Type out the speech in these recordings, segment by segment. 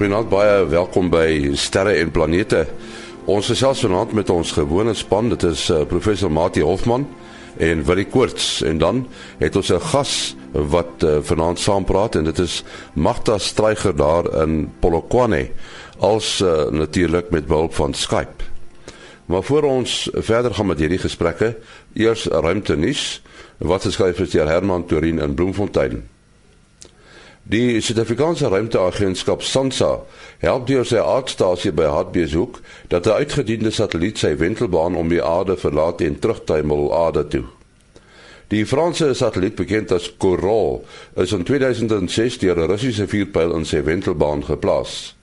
Goeienaand, baie welkom by Sterre en Planete. Ons gesels vanaand met ons gewone span. Dit is uh, professor Mati Hofman en Willie Koorts en dan het ons 'n gas wat uh, vanaand saam praat en dit is Magda Streyger daar in Polokwane als uh, natuurlik met behulp van Skype. Maar voor ons verder gaan met hierdie gesprekke, eers ruimte nuus wat geskryf is deur Herman Torin in Bloemfontein. Die Suid-Afrikaanse Ruimteagentskap SANSA help deur sy aardstasie by Hartbeeshoek dat 'n uitgediende satelliet sy wentelbaan om die aarde verlaat en terugtuimel aarde toe. Die Franse satelliet bekend as Coral is in 2006 deur 'n Russiese vuurpyl in sy wentelbaan geplaas.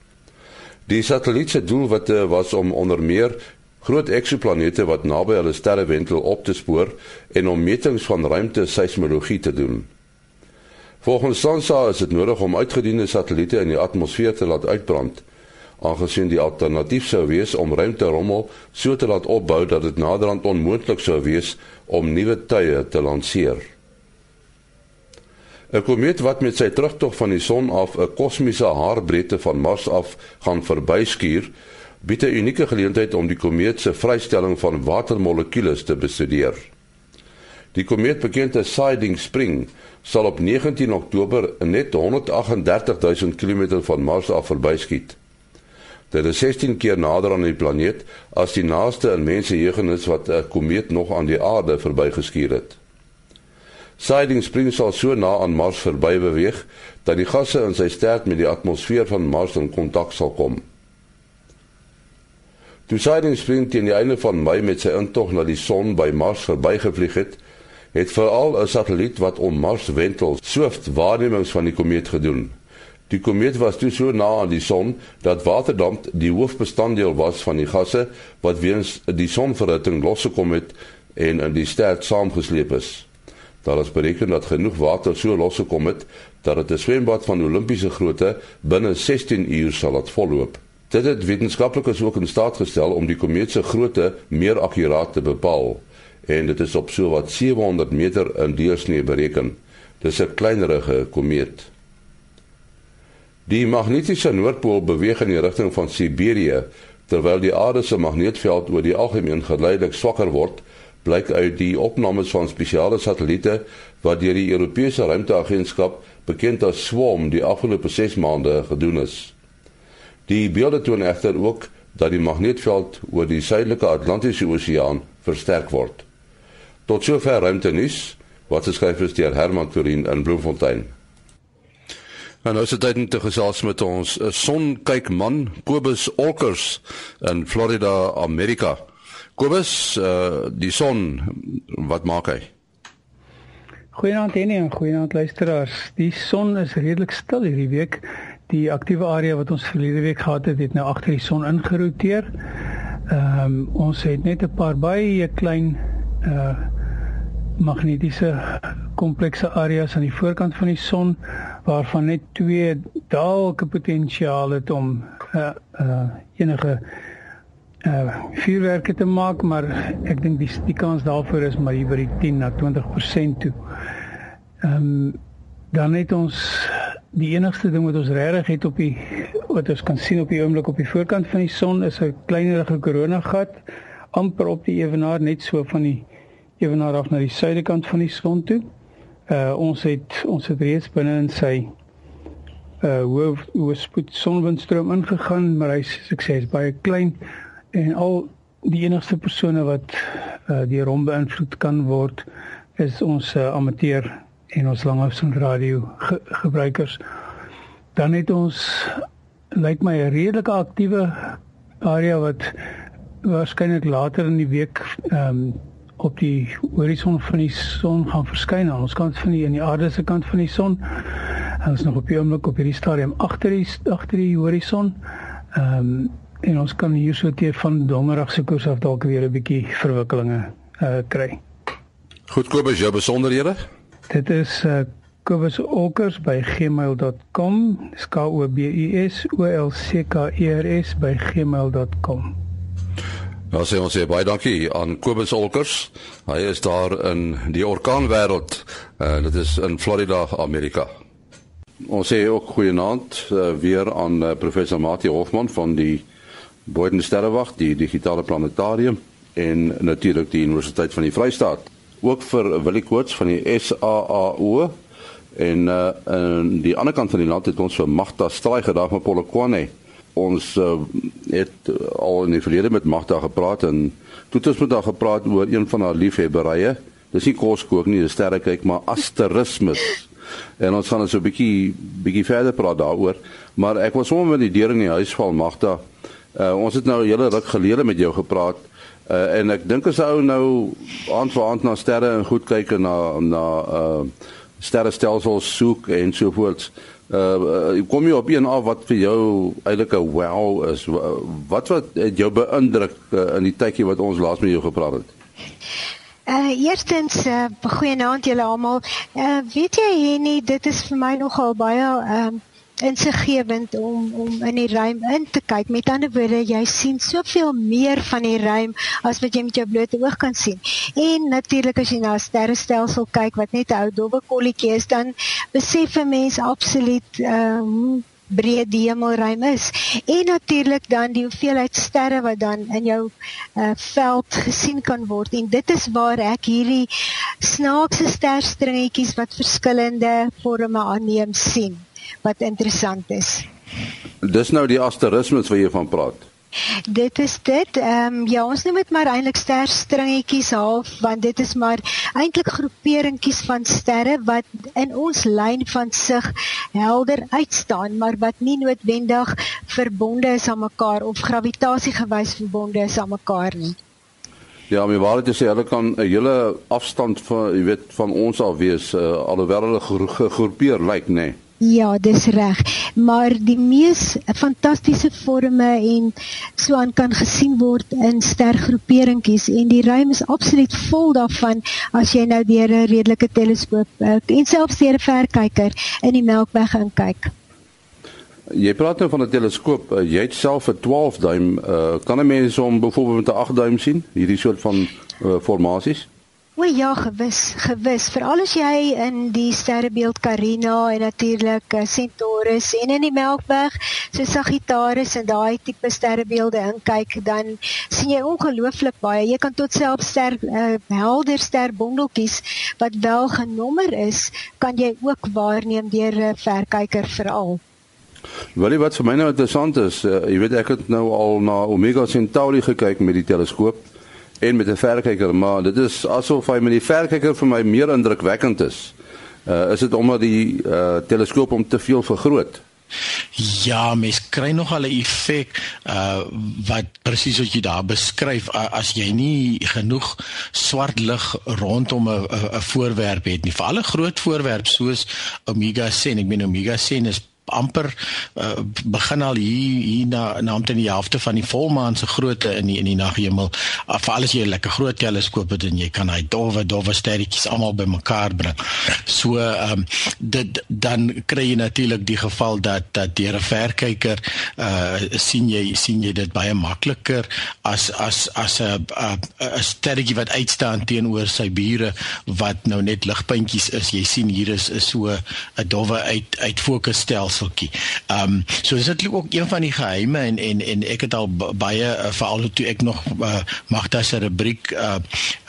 Die satelliet se doelwitte was om onder meer groot eksoplanete wat naby hulle sterrewentel op te spoor en om metings van ruimte seismologie te doen. Volgens SANSA is dit nodig om uitgediende satelliete in die atmosfeer te laat uitbrand, aangesien die alternatief sou wees om ruimterommel so te laat opbou dat dit naderhand onmoontlik sou wees om nuwe tye te lanseer. 'n Komeet wat met sy terugtog van die son af 'n kosmiese haarbreedte van Mars af gaan verbyskuur, bied 'n unieke geleentheid om die komeet se vrystelling van watermolekules te bestudeer. Die komeet bekend as Siding Spring sal op 19 Oktober net 138 000 km van Mars af verbyskiet. Dit is 16 keer nader aan die planeet as die naaste in mense jeugenis wat 'n komeet nog aan die aarde verbygeskier het. Siding Spring sal so na aan Mars verby beweeg dat die gasse in sy ster met die atmosfeer van Mars in kontak sal kom. Toe Siding Spring teen die einde van Mei met sy intog na die son by Mars verbygevlieg het, het veral 'n satelliet wat om Mars wentel, SWIFT waarnemings van die komeet gedoen. Die komeet was toe so na aan die son dat waterdamp die hoofbestanddeel was van die gasse wat weens die sonverhitting losgekom het en in die ster saamgesleep is. Daar is bereken dat genoeg water so losgekom het dat dit 'n swembad van Olimpiese grootte binne 16 uur sal laat volloop. Dit het wetenskaplikes ook in staat gestel om die komeet se grootte meer akkuraat te bepaal en dit is op so wat 700 meter in deursnee bereken. Dis 'n kleinerige komeet. Die magnetiese noordpool beweeg in die rigting van Siberië terwyl die aarde se magneetveld oor die algemeen geleidelik swakker word, blyk uit die opnames van spesiale satelliete wat deur die Europese Ruimteagentskap bekend as SWARM die afgelope 6 maande gedoen is. Die beelde toon egter ook dat die magneetveld oor die suidelike Atlantiese Oseaan versterk word. Tot sover ruimte nuus wat geskryf is deur Herman Turin in Bloemfontein. En nou is dit tyd om te gesels met ons eh, sonkyk-man Kobus Olkers in Florida, Amerika. Kobus, uh, die son, wat maak hy? Goeienaand Henny en goeienaand luisteraars. Die son is redelik stil hierdie week. Die aktiewe area wat ons verlede week gehad het, het nou agter die son ingeroteer. Ehm um, ons het net 'n paar baie klein uh magnetiese komplekse areas aan die voorkant van die son waarvan net twee dalk 'n potensiaal het om uh, uh enige uh vuurwerke te maak, maar ek dink die die kans daarvoor is maar hier by die 10 na 20% toe. Ehm um, dan het ons die enigste ding wat ons regtig het op die wat ons kan sien op die oomblik op die voorkant van die son is 'n kleinerige koronagat amper op die ewenaar net so van die ewenaar af na die suidekant van die son toe. Uh ons het ons het reeds binne in sy uh hoë hoë spoed sonwindstroom ingegaan, maar hy sê ek sê is baie klein en al die enigste persone wat uh deur hom beïnvloed kan word is ons uh, amateur en ons langafstand radio ge gebruikers. Dan het ons lyk my 'n redelike aktiewe area wat waarskynlik later in die week ehm um, op die horison van die son gaan verskyn aan ons kant van die in die aarde se kant van die son. En ons nog op die oomblik op hierdie stadium agter die agter die horison. Ehm um, en ons kan hier so teer van donderdag se koers af dalk weer 'n bietjie verwikkelinge uh kry. Goedkoop is jou besonderhede? Dit is uh kobusolkers by gmail.com. K O B U S O L C K E R S by gmail.com. Nou sê ons sê baie dankie aan Kobus Olkers. Hy is daar in die orkaanwêreld. Uh, dit is in Florida, Amerika. Ons sê ook goeienaand uh, weer aan uh, professor Mati Hofman van die Boden Sterrewag, die digitale planetarium en natuurlik die Universiteit van die Vrystaat. Ook vir Willie Koorts van die SAAO en uh, aan die ander kant van die land het ons vir Magda Straai gedag met Polokwane. Ons uh, het al in die verlede met Magda gepraat en toe het ons met haar gepraat oor een van haar liefhebberye. Dis nie kos kook nie, dis sterre kyk, maar asterismes. En ons gaan net so 'n bietjie bietjie verder praat daaroor, maar ek was sommer met die deur in die huis val Magda. Uh, ons het nou 'n hele ruk gelede met jou gepraat. Uh, en ek dink as ou nou aand vir aand na sterre en goed kyk en na na uh sterrestelsels soek en so voort. Uh, kom jy op een af wat vir jou eintlik 'n wow is. Wat wat het jou beïndruk uh, in die tydjie wat ons laas met jou gepraat het? Uh eerstens uh, goeienaand julle almal. Uh weet jy Henny, dit is vir my nogal baie ehm uh, insiggewend om om in die ruim in te kyk. Met ander woorde, jy sien soveel meer van die ruim as wat jy met jou blote oog kan sien. En natuurlik as jy na 'n sterrestelsel kyk wat net 'n ou dowwe kolletjie is, dan besef 'n mens absoluut ehm uh, breed die hemelruim is en natuurlik dan die hoeveelheid sterre wat dan in jou uh, veld gesien kan word en dit is waar ek hierdie snaakse sterstringetjies wat verskillende forme aanneem sien wat interessant is. Dis nou die asterismes wat jy van praat. Dit is dit. Ehm um, ja, ons noem dit maar eintlik sterstringetjies half want dit is maar eintlik groeperingkies van sterre wat in ons lyn van sig helder uitstaan, maar wat nie noodwendig verbonde is aan mekaar of gravitasiegewys verbonde is aan mekaar nie. Ja, my waarheid is hulle kan 'n hele afstand van jy weet van ons af wees uh, alhoewel hulle gegroepeer lyk, nê. Nee. Ja, dis reg. Maar die mees fantastiese forme en so aan kan gesien word in stergroeperingkies en die ruim is absoluut vol daarvan as jy nou deur 'n redelike teleskoop uh, en selfs deur 'n verkyker in die Melkweg inkyk. Jy praat nou van 'n teleskoop. Uh, jy het self 'n 12 duim. Uh, kan 'n mens hom byvoorbeeld met 'n 8 duim sien? Hierdie soort van uh, formasies? O ja, gewis, gewis. Veral as jy in die sterrebeeld Carina en natuurlik Centaurus en in die Melkweg, so Sagittarius en daai tipe sterrebeelde inkyk, dan sien jy ongelooflik baie. Jy kan tot self ster uh, helder sterbondeltjies wat wel genommer is, kan jy ook waarneem deur 'n verkyker veral. Wel, wat vir my nou interessant is, uh, jy weet ek het nou al na Omega Centauri gekyk met die teleskoop en met 'n verkyker, maar dit is asof hy met die verkyker vir my meer indrukwekkend is. Uh is dit omdat die uh teleskoop hom te veel vergroot? Ja, mens kry nog al 'n effek uh wat presies wat jy daar beskryf as jy nie genoeg swart lig rondom 'n 'n voorwerp het nie. Vir alle groot voorwerp soos Omega Centauri, ek meen Omega Centauri is amper uh, begin al hier hier na na omtrent die helfte van die volmaan se grootte in die in die naghemel. Uh, vir alles jy 'n lekker groot teleskoop het en jy kan hy dowwe dowwe sterretjies almal bymekaar bring. So ehm um, dit dan kry jy natuurlik die geval dat dat deur 'n verkyker uh sien jy sien jy dit baie makliker as as as 'n 'n sterretjie wat uitstaan teenoor sy bure wat nou net ligpuntjies is. Jy sien hier is is so 'n dowwe uit uit fokusstelsel stelseltjie. Ehm um, so is dit ook een van die geheime en en en ek het al baie uh, veral toe ek nog uh, Magda se rubriek uh,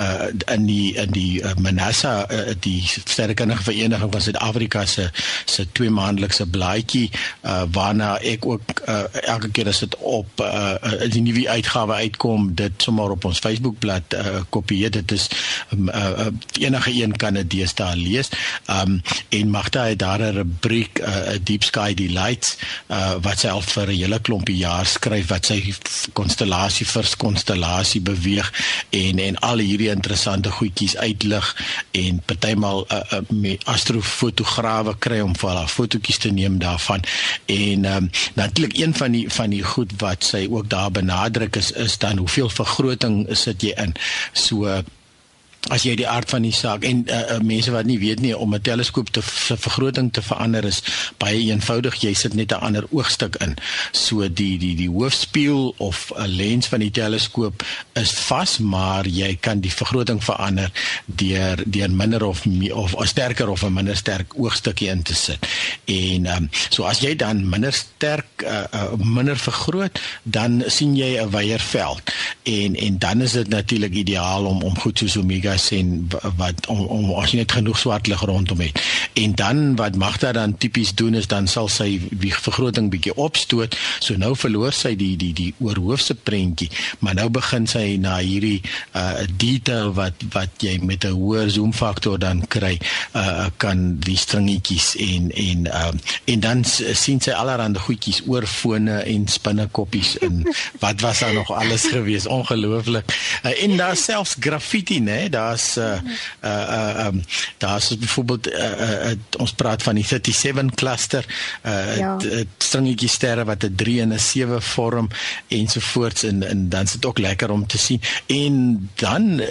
uh in die in die uh, Manassa uh, die sterrekundige vereniging van Suid-Afrika se se twee maandelikse blaadjie uh waarna ek ook uh, elke keer as dit op uh die nuwe uitgawe uitkom dit sommer op ons Facebookblad uh, kopieer. Dit is um, uh, enige een kan dit deesdae lees. Um, en Magda het daar 'n rubriek uh, deep Sky Delights uh, wat al vir 'n hele klompie jaar skryf wat sy konstellasie vir konstellasie beweeg en en al hierdie interessante goedjies uitlig. En partymal uh, uh, astrofotograwe kry om vir haar fotootjies te neem daarvan. En um, natuurlik een van die van die goed wat sy ook daar benadruk is is dan hoeveel vergroting sit jy in? So as jy die aard van die saak en uh, uh, mense wat nie weet nie om 'n teleskoop te vergroting te verander is baie eenvoudig. Jy sit net 'n ander oogstuk in. So die die die hoofspieël of 'n lens van die teleskoop is vas maar jy kan die vergroting verander deur deur minder of of 'n sterker of 'n minder sterk oogstukkie in te sit. En um, so as jy dan minder sterk uh, uh, minder vergroot dan sien jy 'n wyeer veld en en dan is dit natuurlik ideaal om om goed soos omega sien wat om, om as jy net genoeg swart lig rondom het. En dan wat Magda dan tipies doen is dan sal sy die vergroting bietjie opstoot. So nou verloor sy die die die oorhoofse prentjie, maar nou begin sy na hierdie uh detail wat wat jy met 'n hoër zoom faktor dan kry, uh kan die stringetjies en en uh en dan sien sy allerlei goedjies oor fone en spinnekoppies en wat was daar nog alles gewees ongelooflik. Uh, en daar selfs graffiti, né? Daar's uh uh uh um, daar's byvoorbeeld uh, uh, uh, ons praat van die 37 cluster uh ja. stringetjie sterre wat 'n 3 en 'n 7 vorm ensovoorts en en dan is dit ook lekker om te sien. En dan uh,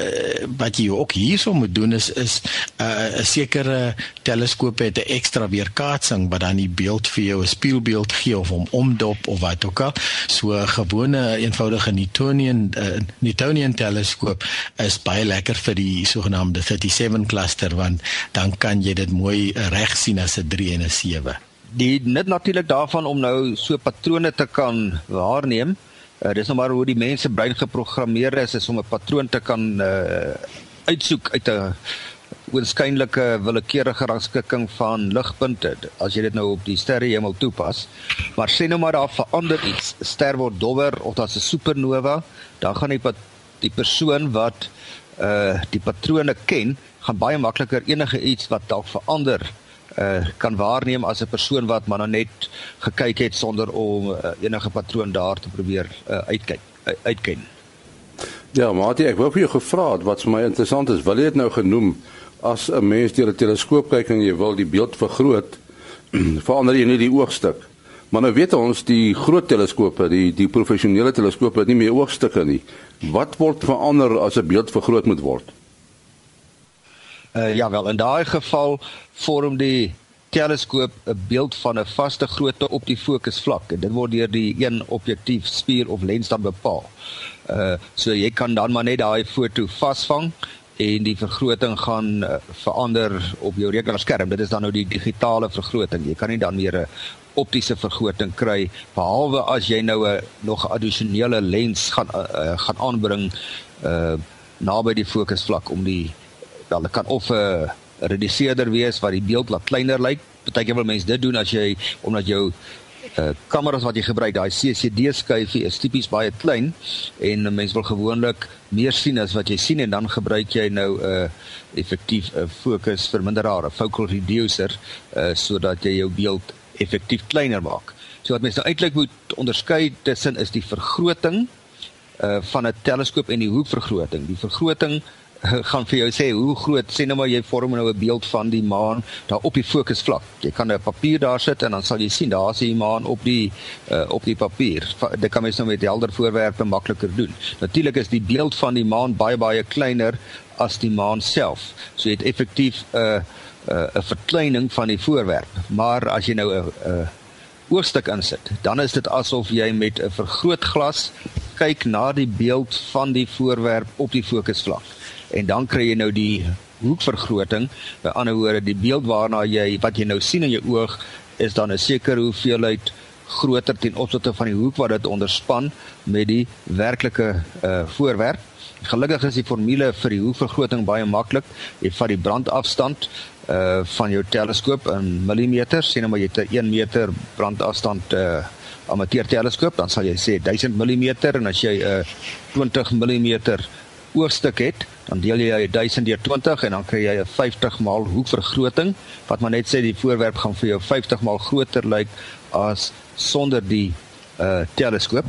wat jy ook hierso moet doen is is 'n uh, sekere teleskoop het 'n ekstra weerkaatsing wat dan die beeld vir jou 'n spieelbeeld gee of hom omdop of wat ook al. So 'n gewone eenvoudige Newtonian uh, Newtonian teleskoop is baie lekker vir die sogenaamde 37 cluster want dan kan jy dit mooi reg sien as 'n 3 en 'n 7. Die net natuurlik daarvan om nou so patrone te kan waarneem. Uh, dis nou maar hoe die mense brein geprogrammeer is, is om 'n patroon te kan uh, uitsoek uit 'n oorskynlike willekeurige rangskikking van ligpunte as jy dit nou op die sterrehemel toepas. Maar sê nou maar daar verander iets. Ster word dowwer of daar's 'n supernova, dan gaan die die persoon wat uh die patrone ken, gaan baie makliker enige iets wat dalk verander uh kan waarneem as 'n persoon wat maar net gekyk het sonder om uh, enige patroon daar te probeer uh, uitkyk uh, uitken. Ja, maar ek wou vir jou gevra het wat vir my interessant is, wil jy dit nou genoem as 'n mens deur 'n teleskoop kyk en jy wil die beeld vergroot, verander jy nie die oogstuk. Maar nou weet ons die groot teleskope, die die professionele teleskope het nie meer oogstukke nie. Wat word verander as 'n beeld vergroot moet word? Uh ja wel, in daai geval vorm die teleskoop 'n beeld van 'n vaste grootte op die fokusvlak en dit word deur die een objektief spier of lens dan bepaal. Uh so jy kan dan maar net daai foto vasvang en die vergroting gaan uh, verander op jou rekenaarskerm. Dit is dan nou die digitale vergroting. Jy kan nie dan meer 'n optiese vergroting kry behalwe as jy nou 'n nog 'n addisionele lens gaan uh, gaan aanbring uh naby die fokusvlak om die wel dit kan of 'n reduseerder wees wat die beeld laat kleiner lyk. Partykeer wil mense dit doen as jy omdat jou uh kameras wat jy gebruik, daai CCD skyfie is tipies baie klein en mense wil gewoonlik meer sien as wat jy sien en dan gebruik jy nou 'n uh, effektief 'n uh, fokus verminderaar, 'n focal reducer uh sodat jy jou beeld effektief kleiner maak. So wat mense nou eintlik moet onderskei tussen is die vergroting uh van 'n teleskoop en die hoekvergroting. Die vergroting uh, gaan vir jou sê hoe groot sê nou maar jy vorm nou 'n beeld van die maan daar op die fokusvlak. Jy kan 'n papier daar sit en dan sal jy sien daar's die maan op die uh op die papier. Dit kan mens nou met helder voorwerpe makliker doen. Natuurlik is die beeld van die maan baie baie kleiner as die maan self. So jy het effektief 'n uh, 'n uh, verkleining van die voorwerp. Maar as jy nou 'n uh, uh, oogstuk insit, dan is dit asof jy met 'n vergrootglas kyk na die beeld van die voorwerp op die fokusvlak. En dan kry jy nou die hoekvergroting. By ander woorde, die beeld waarna jy wat jy nou sien in jou oog is dan 'n sekere hoeveelheid groter ten opsigte van die hoek wat dit onderspan met die werklike uh, voorwerp. Gelukkig is die formule vir die hoekvergroting baie maklik. Jy vat die brandafstand uh van jou teleskoop in millimeter, sien nou maar jy het 'n 1 meter brandafstand uh amateur teleskoop, dan sal jy sê 1000 mm en as jy 'n uh, 20 mm oogstuk het, dan deel jy 1000 deur 20 en dan kry jy 'n 50 maal hoekvergroting wat maar net sê die voorwerp gaan vir jou 50 maal groter lyk as sonder die uh teleskoop.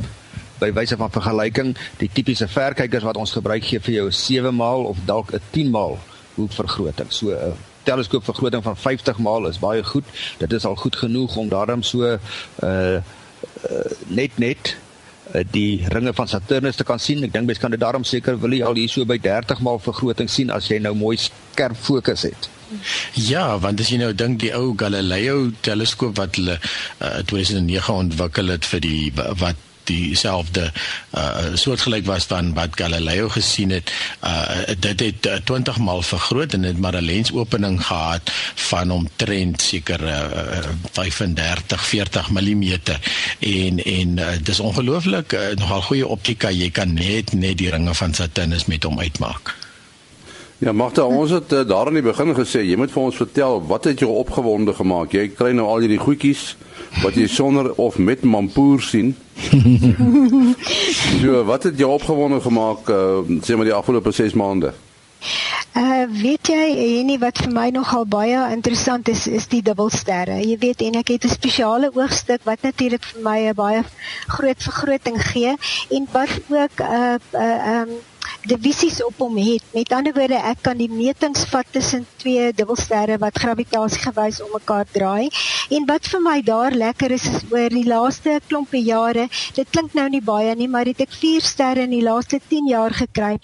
By wyse van vergelyking, die tipiese verkykers wat ons gebruik gee vir jou 7 maal of dalk 'n 10 maal hoekvergroting. So 'n uh, teleskoopvergroting van 50 maal is baie goed. Dit is al goed genoeg om daarom so uh, uh net net uh, die ringe van Saturnus te kan sien. Ek dink mens kan dit daarom seker wil jy al hier so by 30 maal vergroting sien as jy nou mooi skerp fokus het. Ja, want as jy nou dink die ou Galileo teleskoop wat hulle uh, 2009 ontwikkel het vir die wat dieselfde uh soortgelyk was van wat Galileo gesien het. Uh dit het uh, 20 maal vergroot en het maar 'n lensopening gehad van omtrent seker uh, 35 40 mm en en uh, dis ongelooflik uh, nogal goeie optika jy kan net net die ringe van Saturnus met hom uitmaak. Ja, Magda, ons het uh, daar in die begin gesê jy moet vir ons vertel wat het jou opgewonde gemaak? Jy kry nou al hierdie goedjies wat jy sonder of met mampoer sien. so, wat het jou opgewonde gemaak uh, sê maar die afgelope 6 maande? Uh weet jy nie wat vir my nogal baie interessant is is die dubbelsterre. Jy weet en ek het 'n spesiale oogstuk wat natuurlik vir my 'n baie groot vergroting gee en wat ook 'n uh, 'n uh, um divisies op hom het. Met ander woorde, ek kan die metings vat tussen twee dubbelsterre wat gravitasiegewys om mekaar draai. En wat vir my daar lekker is, is oor die laaste klompe jare, dit klink nou nie baie nie, maar het ek 4 sterre in die laaste 10 jaar gekry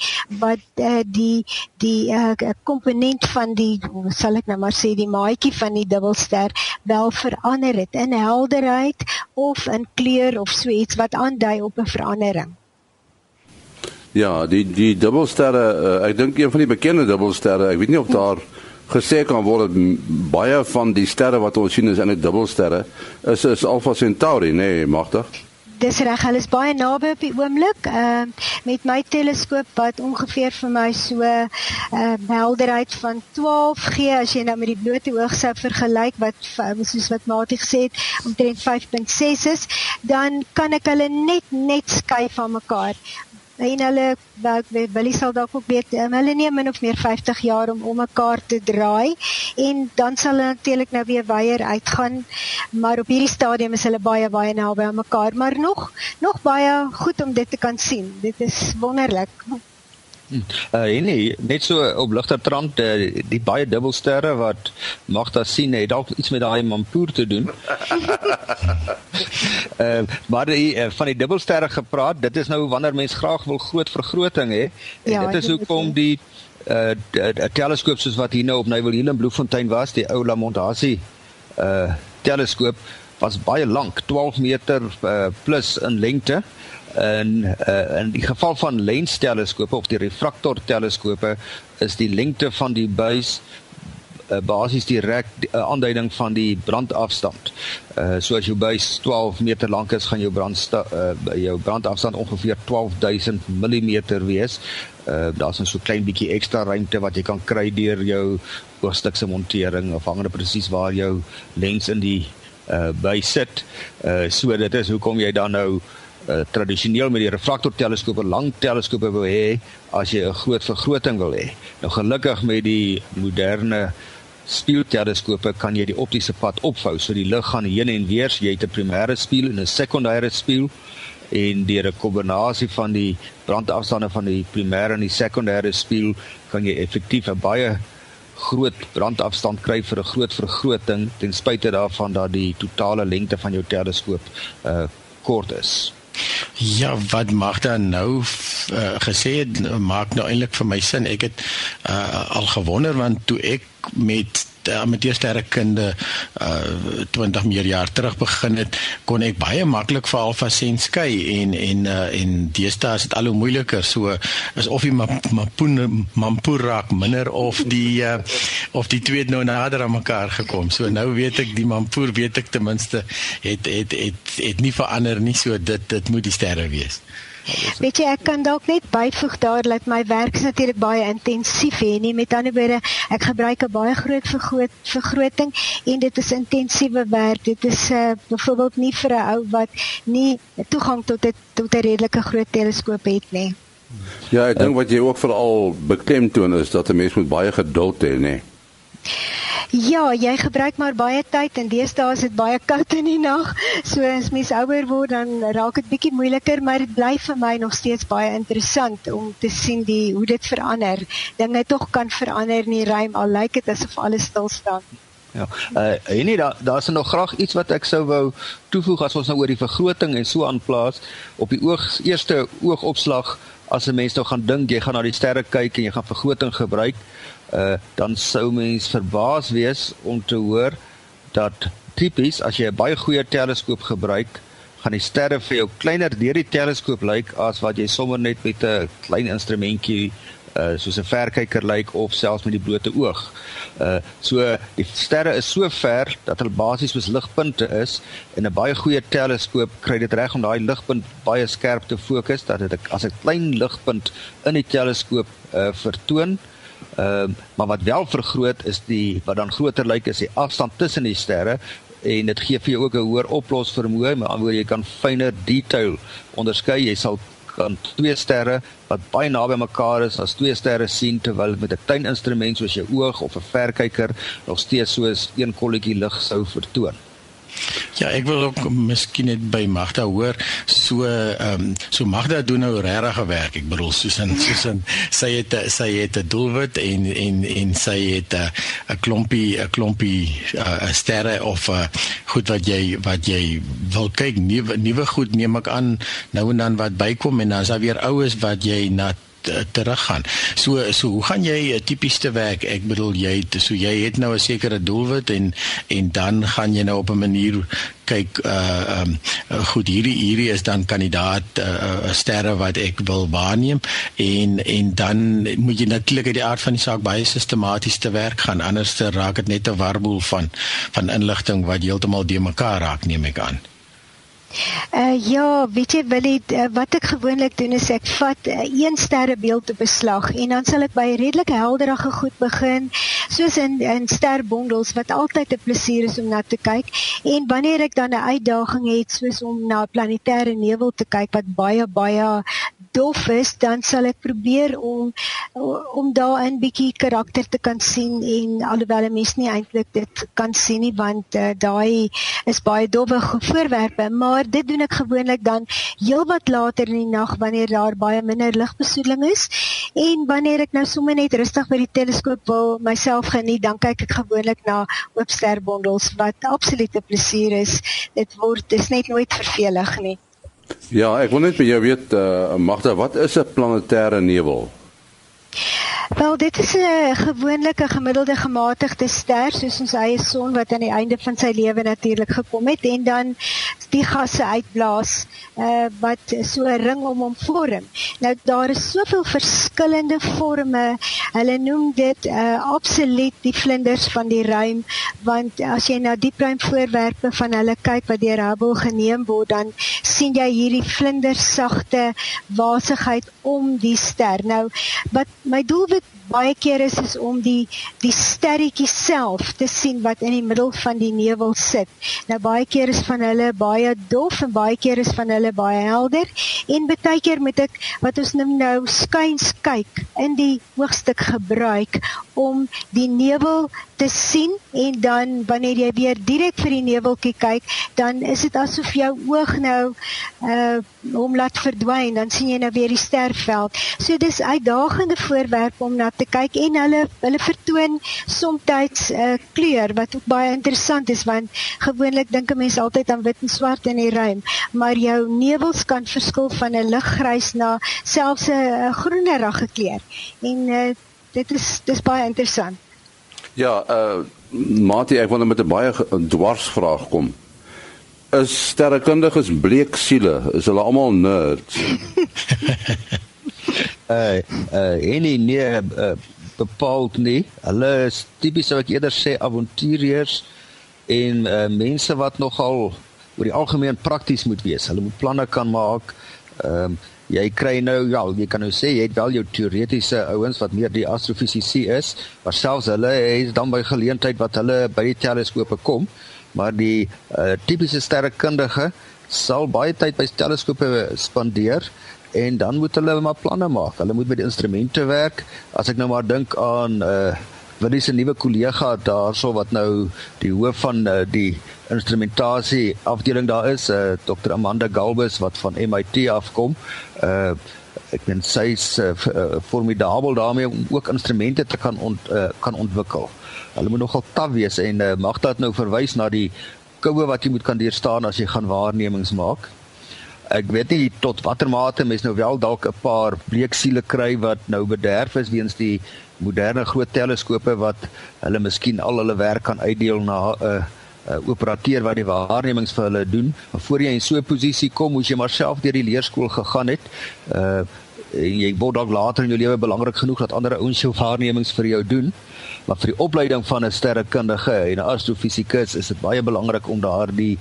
wat uh, die die uh, komponent van die sal ek nou maar sê die maatjie van die dubbelster wel verander het in helderheid of in kleur of so iets wat aandui op 'n verandering. Ja, die die dubbelsterre, uh, ek dink een van die bekende dubbelsterre, ek weet nie of daar gesê kan word baie van die sterre wat ons sien is in 'n dubbelsterre is is Alpha Centauri, nee, magtig. Dis reg, hulle is baie naby op die oomblik. Ehm uh, met my teleskoop wat ongeveer vir my so 'n uh, helderheid van 12 gee as jy nou met die blote oog sou vergelyk wat soos wat Mati gesê het omtrent 5.6 is, dan kan ek hulle net net skei van mekaar en hulle wat wil sal dalk ook weet um, hulle neem min of meer 50 jaar om om mekaar te draai. En dan sal hulle natuurlik nou weer weier uitgaan. Maar op hierdie stadium is hulle baie baie naby aan mekaar. Maar nog nog baie goed om dit te kan sien. Dit is wonderlik Uh nee, net so op ligter trant uh, die baie dubbelsterre wat Magda sien het dalk iets met daai mampoer te doen. uh maar die uh, van die dubbelsterre gepraat, dit is nou wanneer mens graag wil groot vergroting hê. Ja, dit is hoekom die uh 'n teleskoop soos wat hier nou op Nyvel Hill in Bloemfontein was, die ou Lamontasie uh teleskoop was baie lank, 12 meter uh, plus in lengte in uh, in die geval van lensteleskope of die refraktor teleskope is die lengte van die buis uh, basies direk 'n uh, aanduiding van die brandafstand. Uh so as jou buis 12 meter lank is, gaan jou brand uh, jou brandafstand ongeveer 12000 mm wees. Uh daar's 'n so klein bietjie ekstra ruimte wat jy kan kry deur jou oogstuk se montering afhangende presies waar jou lens in die uh buis sit. Uh so dit is hoekom jy dan nou uh, tradisioneel met die refraktor teleskope lang teleskope wil hê as jy 'n groot vergroting wil hê. Nou gelukkig met die moderne spieelteleskope kan jy die optiese pad opvou so die lig gaan heen en weer, so jy het 'n primêre spieël en 'n sekondêre spieël en deur 'n kombinasie van die brandafstande van die primêre en die sekondêre spieël kan jy effektief 'n baie groot brandafstand kry vir 'n groot vergroting ten spyte daarvan dat die totale lengte van jou teleskoop uh kort is. Ja, wat mag dan nou uh, gesê het maak nou eintlik vir my sin. Ek het uh, al gewonder want toe ek met amateursterrekunde uh 20 meer jaar terug begin het, kon ek baie maklik vir alfa sen skei en en uh, en deesdae is dit al hoe moeiliker. So is of die mampoen mampoer raak minder of die uh, of die twee nou nader aan mekaar gekom. So nou weet ek die mampoer weet ek ten minste het het het het nie verander nie. So dit dit moet die sterre wees. Weet jy ek kan dalk net byvoeg daar dat my werk natuurlik baie intensief hè nie? Met ander woorde ek gebruik 'n baie groot vergroot vergroting en dit is intensiewe werk. Dit is uh, byvoorbeeld nie vir 'n ou wat nie toegang tot dit tot 'n redelike groot teleskoop het nie. Ja ek dink wat jy ook veral beklemtoon is dat 'n mens moet baie geduld hê nê Ja, jy gebruik maar baie tyd en deesdae is dit baie koud in die nag. So as mens ouer word dan raak dit bietjie moeiliker, maar dit bly vir my nog steeds baie interessant om te sien die hoe dit verander. Dinge tog kan verander in die ruim al lyk dit asof alles stil staan. Ja. Uh en nie daar daar's nog graag iets wat ek sou wou toevoeg as ons nou oor die vergroting en so aanplaas op die oog eerste oogopslag as 'n mens nou gaan dink jy gaan na die sterre kyk en jy gaan vergroting gebruik uh dan sou mens verbaas wees om te hoor dat tipies as jy 'n baie goeie teleskoop gebruik gaan die sterre vir jou kleiner deur die teleskoop lyk as wat jy sommer net met 'n klein instrumentjie uh soos 'n verkyker lyk of selfs met die blote oog. Uh so die sterre is so ver dat hulle basies soos ligpunte is en 'n baie goeie teleskoop kry dit reg om daai ligpunt baie skerp te fokus dat dit as 'n klein ligpunt in die teleskoop uh vertoon. Ehm uh, maar wat wel vergroot is die wat dan groter lyk is die afstand tussen die sterre en dit gee vir jou ook 'n hoër oplosvermoë, maar anders jy kan fyner detail onderskei. Jy sal kan twee sterre wat baie naby mekaar is as twee sterre sien terwyl met 'n klein instrument soos jou oog of 'n verkyker nog steeds soos een kolletjie lig sou vertoon. Ja, ek wil ook miskien net by Magda hoor so ehm um, so Magda doen nou regtig werk. Ek bedoel soos in sy het sy het 'n doelwit en en en sy het 'n 'n klompie 'n klompie uh, sterre of uh, goed wat jy wat jy wil kyk nuwe nuwe goed neem ek aan nou en dan wat bykom en dan is daar weer oues wat jy na Eh, teruggaan. So so hoe gaan jy uh, tipies te werk? Ek bedoel jy so jy het nou 'n sekere doelwit en en dan gaan jy nou op 'n manier kyk uh um goed hierdie hierdie is dan kandidaat uh, sterre wat ek wil waarneem en en dan moet jy natuurlik uit die aard van die saak baie sistematies te werk gaan anders raak dit net 'n warboel van van inligting wat heeltemal de mekaar raak neem ek aan. Uh ja, weet jy wil dit uh, wat ek gewoonlik doen is ek vat 'n uh, eh, een sterrebeeld te beslag en dan sal ek by redelik helderige goed begin soos in in sterbondels wat altyd 'n plesier is om na te kyk en wanneer ek dan 'n uitdaging het soos om na planetêre nevel te kyk wat baie baie dof is, dan sal ek probeer om om daarin bietjie karakter te kan sien en alhoewel 'n mens nie eintlik dit kan nie want uh, daai is baie dowwe voorwerpe, maar dit doen ek gewoonlik dan heelwat later in die nag wanneer daar baie minder ligbesoedeling is en wanneer ek nou sommer net rustig by die teleskoop wil myself geniet, dan kyk ek gewoonlik na oop sterbondels wat absolute plesier is. Dit word dis net nooit vervelig nie. Ja, ek wil net by jou weet uh, Magda, wat is 'n planetêre nevel? Wel, dit is 'n gewone gemiddelde gematigde ster soos ons eie son wat aan die einde van sy lewe natuurlik gekom het en dan die gasse uitblaas uh, wat so 'n ring om hom vorm. Nou daar is soveel verskillende forme. Hulle noem dit uh, absoluut die vlinders van die ruim want as jy na diep ruim voorwerpe van hulle kyk wat deur Hubble geneem word, dan sien jy hierdie vlindersagte wasigheid om die ster. Nou wat my doelwit baie keer is is om die die sterretjie self te sien wat in die middel van die nevel sit. Nou baie keer is van hulle baie dof en baie keer is van hulle baie helder en baie keer moet ek wat ons noem nou skuins kyk in die hoogstuk gebruik om die nevel te sien en dan wanneer jy weer direk vir die neveltjie kyk, dan is dit asof jou oog nou uh hom laat verdwyn, dan sien jy nou weer die sterveld. So dis uitdagende voorwerp om na te kyk en hulle hulle vertoon soms 'n uh, kleur wat ook baie interessant is want gewoonlik dink 'n mens altyd aan wit en swart in die ruim, maar jou nevels kan verskil van 'n liggrys na selfs 'n groenerige kleur. En uh, dit is dis baie interessant. Ja, uh Mati, ek wil net met 'n baie dwarsvraag kom. Is sterrekundiges bleek siele? Is hulle almal nerds? uh uh enige nee uh, bepaald nie. Hulle is tipies sou ek eerder sê avonturiers en uh mense wat nogal oor die algemeen prakties moet wees. Hulle moet planne kan maak. Ehm um, jy kry nou ja, jy kan nou sê jy het wel jou teoretiese ouens wat meer die astrofisici is, maar selfs hulle het dan by geleentheid wat hulle by die teleskope kom, maar die uh, tipiese sterrekundige sal baie tyd by teleskope spandeer en dan moet hulle maar planne maak. Hulle moet met die instrumente werk. As ek nou maar dink aan uh Willie se nuwe kollega daarso wat nou die hoof van uh, die instrumentasie afdeling daar is, uh, Dr Amanda Galbus wat van MIT afkom. Uh ek dink sy is uh, formidabel daarmee om ook instrumente te kan ont, uh, kan ontwikkel. Hulle moet nogal taaf wees en uh, mag dit nou verwys na die koue wat jy moet kan deurstaan as jy gaan waarnemings maak. Ek weet nie tot watter mate mens nou wel dalk 'n paar bleeksiele kry wat nou bederf is weens die moderne groot teleskope wat hulle miskien al hulle werk kan uitdeel na 'n uh, uh, operateur wat die waarnemings vir hulle doen. Maar voor jy in so 'n posisie kom, moet jy maar self deur die leerskool gegaan het. Uh jy word dalk later in jou lewe belangrik genoeg dat ander ouens jou waarnemings vir jou doen. Maar vir die opleiding van 'n sterrekundige en 'n astrofisikus is dit baie belangrik om daardie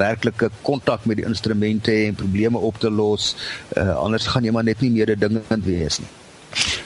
werklike kontak met die instrumente en probleme op te los. Uh, anders gaan jy maar net nie meer 'n dingend wees nie.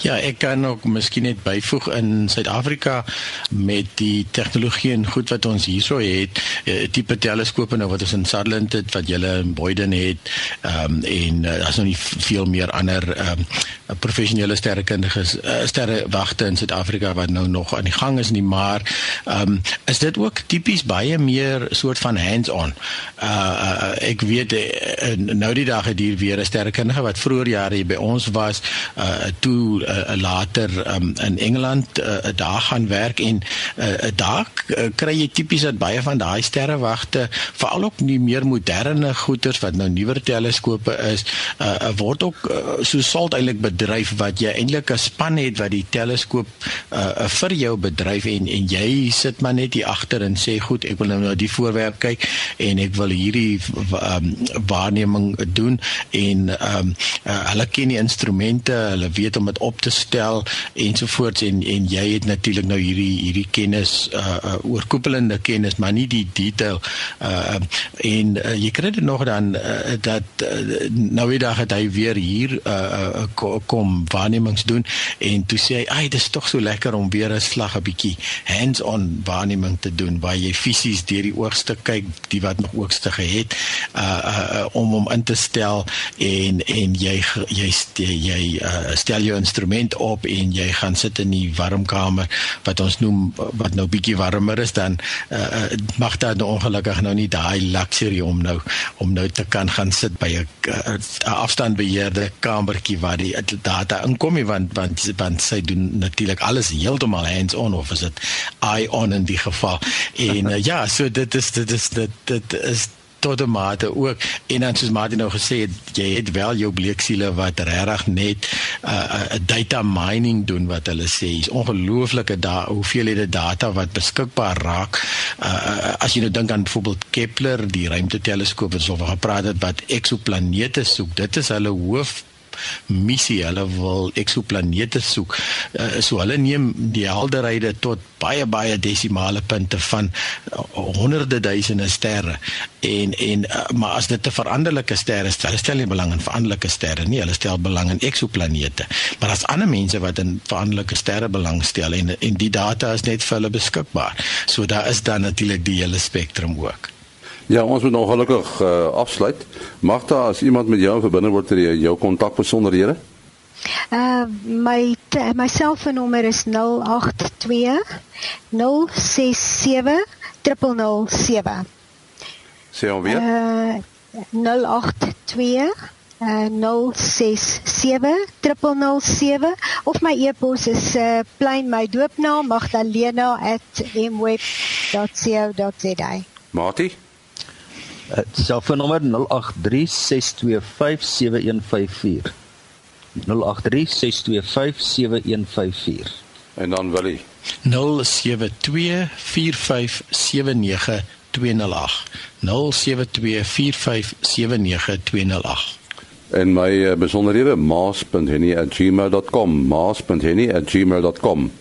Ja, ek kan ook miskien net byvoeg in Suid-Afrika met die tegnologie en goed wat ons hierso het, uh, tipe teleskope nou wat ons in Sutherland het wat julle in Boyden het, ehm um, en uh, daar's nog nie veel meer ander ehm um, professionele sterrekundiges uh, sterrewagte in Suid-Afrika wat nou nog aan die gang is nie, maar ehm um, is dit ook tipies baie meer soort van hands-on. Uh, uh ek weet uh, nou die dag het hier weer 'n sterrekundige wat vroeër jare by ons was, uh toe uh, later um, in Engeland 'n uh, dag gaan werk en 'n uh, dag uh, kry jy tipies dat baie van daai sterrewagte veral ook nie meer moderne goeders wat nou nuwer teleskope is uh, word ook uh, so salt eintlik bedryf wat jy eintlik 'n span het wat die teleskoop uh, vir jou bedryf en en jy sit maar net hier agter en sê goed ek wil nou na die voorwerp kyk en ek wil hierdie um, waarneming doen. En um, uh, hulle ken die instrumente hulle weet om dit op te stel ensovoorts en en jy het natuurlik nou hierdie hierdie kennis uh, uh oorkoepelende kennis maar nie die detail uh en uh, jy kry dit nog dan uh, dat uh, nou die dag het hy weer hier uh, uh kom waarnemings doen en toe sê hy ai dis tog so lekker om weer 'n slag 'n bietjie hands-on waarneming te doen waar jy fisies deur die oogste kyk die wat nog oogste gehet uh, uh, uh om hom in te stel en en jy jy jy uh, stel jou instrument op en jy gaan sit in die warmkamer wat ons noem wat nou bietjie warmer is dan uh, mag daar nou ongelukkig nou nie daai luxury om nou om nou te kan gaan sit by 'n uh, afstandbeheerde kamertjie waar die data inkom want want want sy doen natuurlik alles heeltemal hands on of is dit eye on in die geval. En uh, ja so dit is dit is dit dit is tot 'n mate ook. En dan soos Martin nou gesê het jy het wel jou bleeksiele wat regtig net 'n uh, uh, data mining doen wat hulle sê. Is ongelooflike da hoeveelhede data wat beskikbaar raak. Uh, uh, as jy nou dink aan byvoorbeeld Kepler die ruimteteleskoop wat ons al gepraat het wat eksoplanete soek. Dit is hulle hoof missie. Hulle wil eksoplanete soek. Uh, so hulle neem die helderhede tot baie baie desimale punte van uh, honderde duisende sterre. En en uh, maar as dit 'n veranderlike ster is, hulle stel nie belang in veranderlike sterre nie. Hulle stel belang in eksoplanete. Maar as ander mense wat in veranderlike sterre belangstel en en die data is net vir hulle beskikbaar. So daar is dan natuurlik die hele spektrum ook. Ja, ons moet nog gelukkig uh, afsluit. Magda, as iemand met jou verbind word, het jy jou kontakbesonderhede? Uh my my selfoonnommer is 082 067 007. Sê hom weer. Uh 082 uh 067007 of my e-pos is uh, plain my doopnaam magdalena@mweb.co.za. Mati selfoonnommer 0836257154 0836257154 en dan Willie. 0724579208 0724579208 en my uh, besonderhede maas.henny@gmail.com maas.henny@gmail.com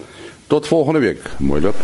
tot volgende week. Mooi loop